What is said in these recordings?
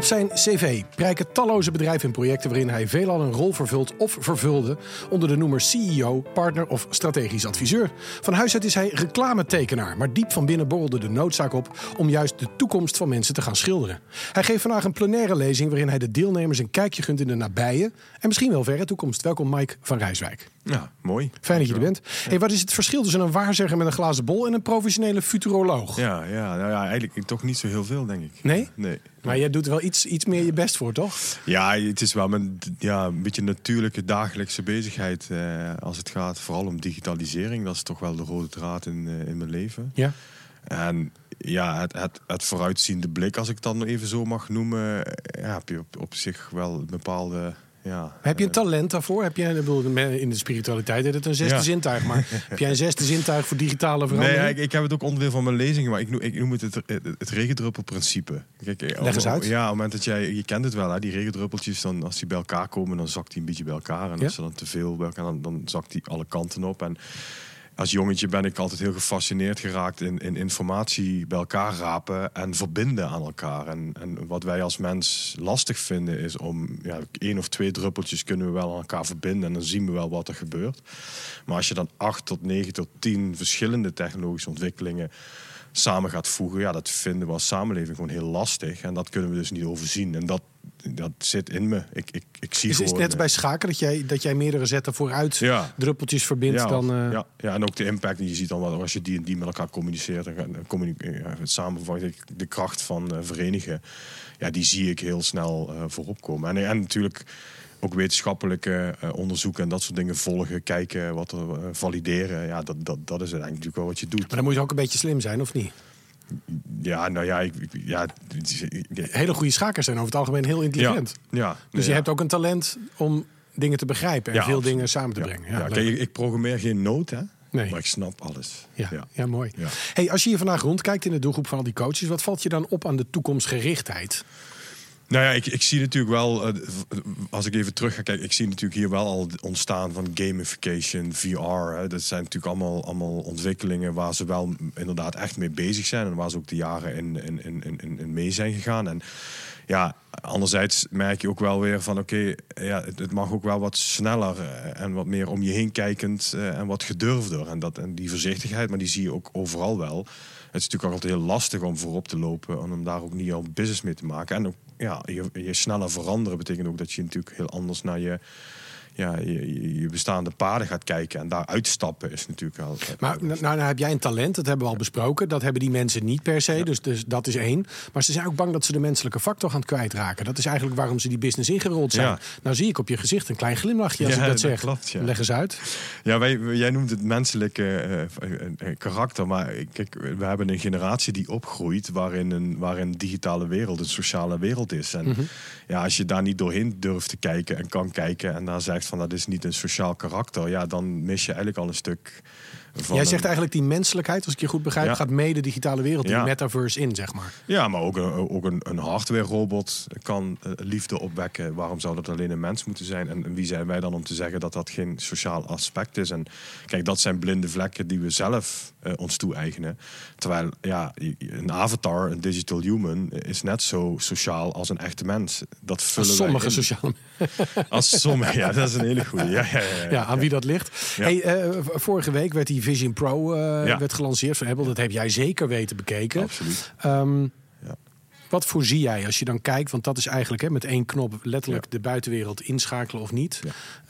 Op zijn cv prijken talloze bedrijven en projecten waarin hij veelal een rol vervult of vervulde onder de noemer CEO, partner of strategisch adviseur. Van huis uit is hij reclametekenaar, maar diep van binnen borrelde de noodzaak op om juist de toekomst van mensen te gaan schilderen. Hij geeft vandaag een plenaire lezing waarin hij de deelnemers een kijkje gunt in de nabije en misschien wel verre toekomst. Welkom Mike van Rijswijk. Ja, mooi. Fijn dat je er bent. Hey, wat is het verschil tussen een waarzegger met een glazen bol en een professionele futuroloog? Ja, ja, nou ja, eigenlijk toch niet zo heel veel, denk ik. Nee? Nee. Maar jij doet er wel iets, iets meer je best voor, toch? Ja, het is wel mijn ja, een beetje natuurlijke dagelijkse bezigheid eh, als het gaat vooral om digitalisering. Dat is toch wel de rode draad in, eh, in mijn leven. Ja. En ja, het, het, het vooruitziende blik, als ik het dan even zo mag noemen, eh, ja, heb je op, op zich wel een bepaalde ja, heb je een talent daarvoor? Heb jij, in de spiritualiteit is het een zesde zintuig, maar heb jij een zesde zintuig voor digitale verandering? Nee, ik, ik, heb het ook onderdeel van mijn lezingen, maar ik noem, ik noem het het, het, regendruppelprincipe. Kijk, Leg eens uit. Ja, op het moment dat jij, je kent het wel, hè, die regendruppeltjes, dan, als die bij elkaar komen, dan zakt die een beetje bij elkaar. En als er dan te veel bij elkaar, dan, dan zakt die alle kanten op. En als jongetje ben ik altijd heel gefascineerd geraakt in, in informatie bij elkaar rapen en verbinden aan elkaar. En, en wat wij als mens lastig vinden is om ja, één of twee druppeltjes kunnen we wel aan elkaar verbinden en dan zien we wel wat er gebeurt. Maar als je dan acht tot negen tot tien verschillende technologische ontwikkelingen samen gaat voegen, ja, dat vinden we als samenleving gewoon heel lastig. En dat kunnen we dus niet overzien. En dat, dat zit in me. Ik, ik, ik zie is, is het net bij schaken dat jij, dat jij meerdere zetten vooruit ja. druppeltjes verbindt? Ja, dan, uh... ja, ja, en ook de impact die je ziet dan wel als je die en die met elkaar communiceert. En communiceert samen de kracht van uh, verenigen. Ja, die zie ik heel snel uh, voorop komen. En, en natuurlijk ook wetenschappelijke onderzoeken en dat soort dingen volgen, kijken, wat er valideren. Ja, dat, dat, dat is uiteindelijk natuurlijk wel wat je doet. Maar dan moet je ook een beetje slim zijn, of niet? Ja, nou ja, ik, ja, hele goede schakers zijn over het algemeen heel intelligent. Ja, ja dus je hebt ook een talent om dingen te begrijpen en veel dingen samen te brengen. Ja, kijk, ik programmeer geen noot, hè? Nee. Maar ik snap alles. Ja, ja. mooi. Hey, als je hier vandaag rondkijkt in de doelgroep van al die coaches, wat valt je dan op aan de toekomstgerichtheid? Nou ja, ik, ik zie natuurlijk wel, uh, als ik even terug ga kijken, ik zie natuurlijk hier wel al ontstaan van gamification, VR. Dat zijn natuurlijk allemaal, allemaal ontwikkelingen waar ze wel inderdaad echt mee bezig zijn en waar ze ook de jaren in, in, in, in, in mee zijn gegaan. En ja, anderzijds merk je ook wel weer van oké, ja, het, mag ook wel wat sneller eh, en wat meer om je heen kijkend uh, en wat gedurfder. En, dat, en die voorzichtigheid, maar die zie je ook overal wel. Het is natuurlijk altijd heel lastig om voorop te lopen en om daar ook niet al business mee te maken. En ook ja, je, je sneller veranderen betekent ook dat je natuurlijk heel anders naar je ja, je, je, bestaande paden gaat kijken en daar uitstappen is natuurlijk wel. Maar nou, nou, heb jij een talent, dat hebben we al besproken. Dat hebben die mensen niet per se, dus, dus dat is één. Maar ze zijn ook bang dat ze de menselijke factor gaan kwijtraken. Dat is eigenlijk waarom ze die business ingerold zijn. Nou zie ik op je gezicht een klein glimlachje als ik dat zeg. Klopt, Leg eens uit. Ja, wij, jij noemt het menselijke uh, karakter, maar kijk, we hebben een generatie die opgroeit waarin een, waarin een digitale wereld een sociale wereld is. En mhm. ja, als je daar niet doorheen durft te kijken en kan kijken en daar van dat is niet een sociaal karakter, ja, dan mis je eigenlijk al een stuk Jij zegt eigenlijk die menselijkheid, als ik je goed begrijp, gaat mee de digitale wereld, die metaverse in, zeg maar. Ja, maar ook een, ook een, een hardware robot kan uh, liefde opwekken. Waarom zou dat alleen een mens moeten zijn? En, wie zijn wij dan om te zeggen dat dat geen sociaal aspect is? En kijk, dat zijn blinde vlekken die we zelf uh, ons toe-eigenen. Terwijl ja, een avatar, een digital human, is net zo sociaal als een echte mens. Dat vullen als sommige sociale Als sommige, ja, dat is een hele goede. Ja, ja, ja, ja, aan wie dat ligt. Hey, uh, vorige week werd die Vision Pro uh, werd gelanceerd van Apple. Dat heb jij zeker weten bekeken. Absoluut. Um, wat voorzie jij als je dan kijkt? Want dat is eigenlijk hè, met één knop letterlijk de buitenwereld inschakelen of niet.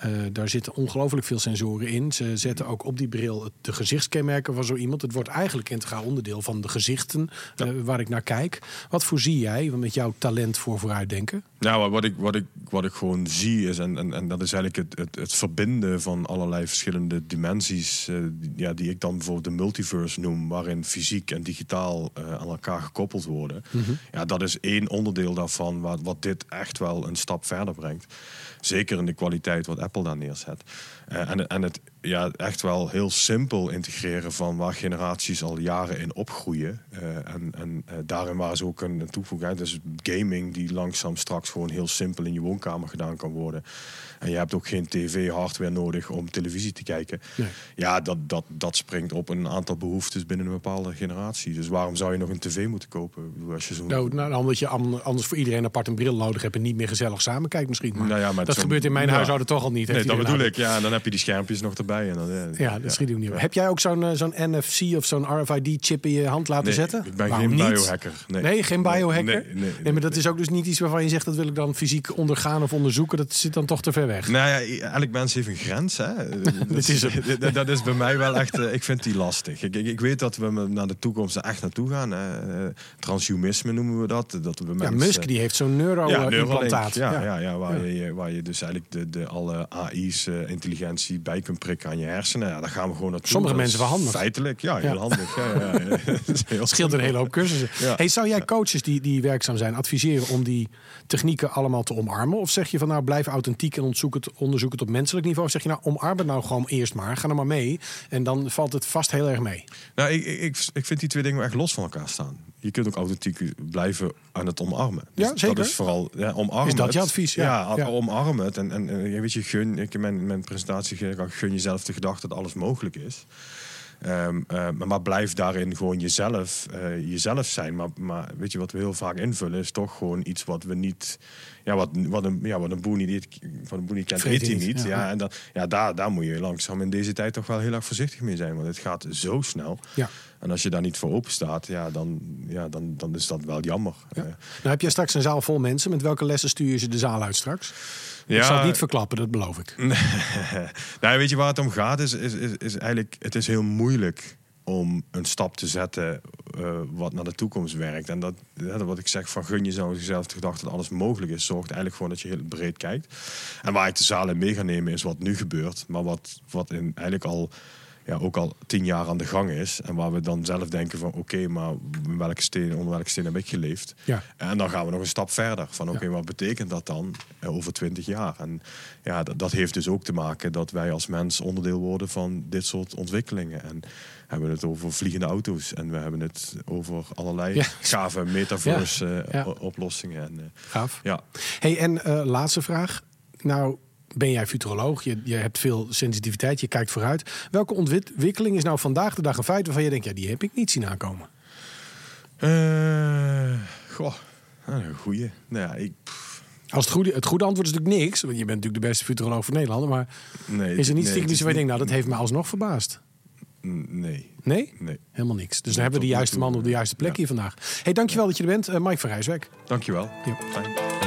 Uh, daar zitten ongelooflijk veel sensoren in. Ze zetten ook op die bril de gezichtskenmerken van zo iemand. Het wordt eigenlijk integraal onderdeel van de gezichten uh, waar ik naar kijk. Wat voorzie jij met jouw talent voor vooruitdenken? Nou, wat ik, wat ik, wat ik gewoon zie is, en, en, en dat is eigenlijk het, het, het verbinden van allerlei verschillende dimensies. Uh, ja, die ik dan bijvoorbeeld de multiverse noem, waarin fysiek en digitaal aan elkaar gekoppeld worden. Mm -hmm. Ja, dat is één onderdeel daarvan wat, wat dit echt wel een stap verder brengt. Zeker in de kwaliteit wat Apple daar neerzet. Uh, en, en het ja, echt wel heel simpel integreren van waar generaties al jaren in opgroeien. Eh, en en uh, daarin waar ze ook een toevoeging. Dus gaming die langzaam straks gewoon heel simpel in je woonkamer gedaan kan worden. En je hebt ook geen tv-hardware nodig om televisie te kijken. Nee. Ja, dat, dat, dat springt op een aantal behoeftes binnen een bepaalde generatie. Dus waarom zou je nog een tv moeten kopen? Als je zo... nou, nou, omdat je anders voor iedereen apart een bril nodig hebt en niet meer gezellig samen kijkt misschien. Maar, nou ja, maar dat gebeurt in mijn ja. huishouden toch al niet. Nee, dat bedoel ik. Ja, en dan heb je die schermpjes nog erbij. En dan, ja, dat schiet niet Heb jij ook zo'n zo'n NFC of zo'n RFID-chip in je hand laten nee, zetten? ik ben geen biohacker. Nee. nee, geen biohacker? Nee, nee, nee, maar dat is ook dus niet iets waarvan je zegt... dat wil ik dan fysiek ondergaan of onderzoeken. Dat zit dan toch te ver weg. Nou ja, elk mens heeft een grens. Hè. dat, is, dat, is bij mij wel echt... ik vind die lastig. Ik, ik, ik, weet dat we naar de toekomst er echt naartoe gaan. Hè. Transhumanisme noemen we dat. dat we ja, Musk die heeft zo'n neuro-implantaat. Ja, ja, ja, ja, waar, Je, waar je dus eigenlijk de, de alle AI's, intelligentie bij kunt prikken aan je hersenen. Ja, daar gaan we gewoon naartoe. Sommige mensen wel handig. Feitelijk, ja, heel handig. Ja, ja, ja. scheelt een hele hoop cursussen. Hey, zou jij coaches die, die werkzaam zijn adviseren om die technieken allemaal te omarmen? Of zeg je van nou blijf authentiek en onderzoek het, onderzoek het op menselijk niveau? Of zeg je nou omarm het nou gewoon eerst maar, ga er maar mee. En dan valt het vast heel erg mee. Nou, ik, ik, ik vind die twee dingen echt los van elkaar staan. Je kunt ook authentiek blijven aan het omarmen. Dus ja, zeker. Dat is vooral ja, omarmen. Is dat je advies? Ja, ja, omarmen het. En, en, weet je, gun, ik in mijn, mijn presentatie gun jezelf de gedachte dat alles mogelijk is. Um, uh, maar blijf daarin gewoon jezelf, uh, jezelf zijn. Maar, maar weet je wat we heel vaak invullen is toch gewoon iets wat we niet. Ja, wat, wat, een, ja, wat een boer niet, wat een boer niet kent, weet hij niet. Ja, ja, en dan, ja daar, daar moet je langzaam in deze tijd toch wel heel erg voorzichtig mee zijn. Want het gaat zo snel. Ja. En als je daar niet voor open staat, ja, dan, ja, dan, dan is dat wel jammer. Ja. nou, heb jij straks een zaal vol mensen. Met welke lessen stuur je ze de zaal uit straks? Ja, ik zal het niet verklappen, dat beloof ik. nou, weet je waar het om gaat? Is, is, is, is, eigenlijk, het is heel moeilijk om een stap te zetten uh, wat naar de toekomst werkt. En dat, dat wat ik zeg van gun jezelf de gedachte dat alles mogelijk is, zorgt eigenlijk voor dat je heel breed kijkt. En waar ik de zaal in mee ga nemen is wat nu gebeurt, maar wat, wat in eigenlijk al ja, ook al tien jaar aan de gang is. En waar we dan zelf denken van oké, maar welke steen, onder welke steen heb ik geleefd? Ja. En dan gaan we nog een stap verder. Van oké, wat betekent dat dan eh, over twintig jaar? En ja, dat, dat, heeft dus ook te maken dat wij als mens onderdeel worden van dit soort ontwikkelingen. En hebben we het over vliegende auto's. En we hebben het over allerlei ja. gave metaverse uh, oplossingen. En, uh, Gaaf. Ja. Hey, en laatste vraag. Nou, ben jij futuroloog, je, je hebt veel sensitiviteit, je kijkt vooruit. Welke ontwikkeling is nou vandaag de dag een feit waarvan je denkt, ja, die heb ik niet zien aankomen? Uh, goh, een goeie. Nou ja, ik, Als het goede, het goede antwoord is natuurlijk niks, want je bent natuurlijk de beste futuroloog van Nederland, maar nee, is er niet nee, stiekem iets waar je denkt, nou, dat heeft me alsnog verbaasd? Nee. Nee? Nee. Helemaal niks. Dus dan hebben we de juiste man op de juiste plek hier vandaag. hey, dankjewel dat je er bent. Uh, Mike van Rijswijk. Dankjewel. Ja. Fijn.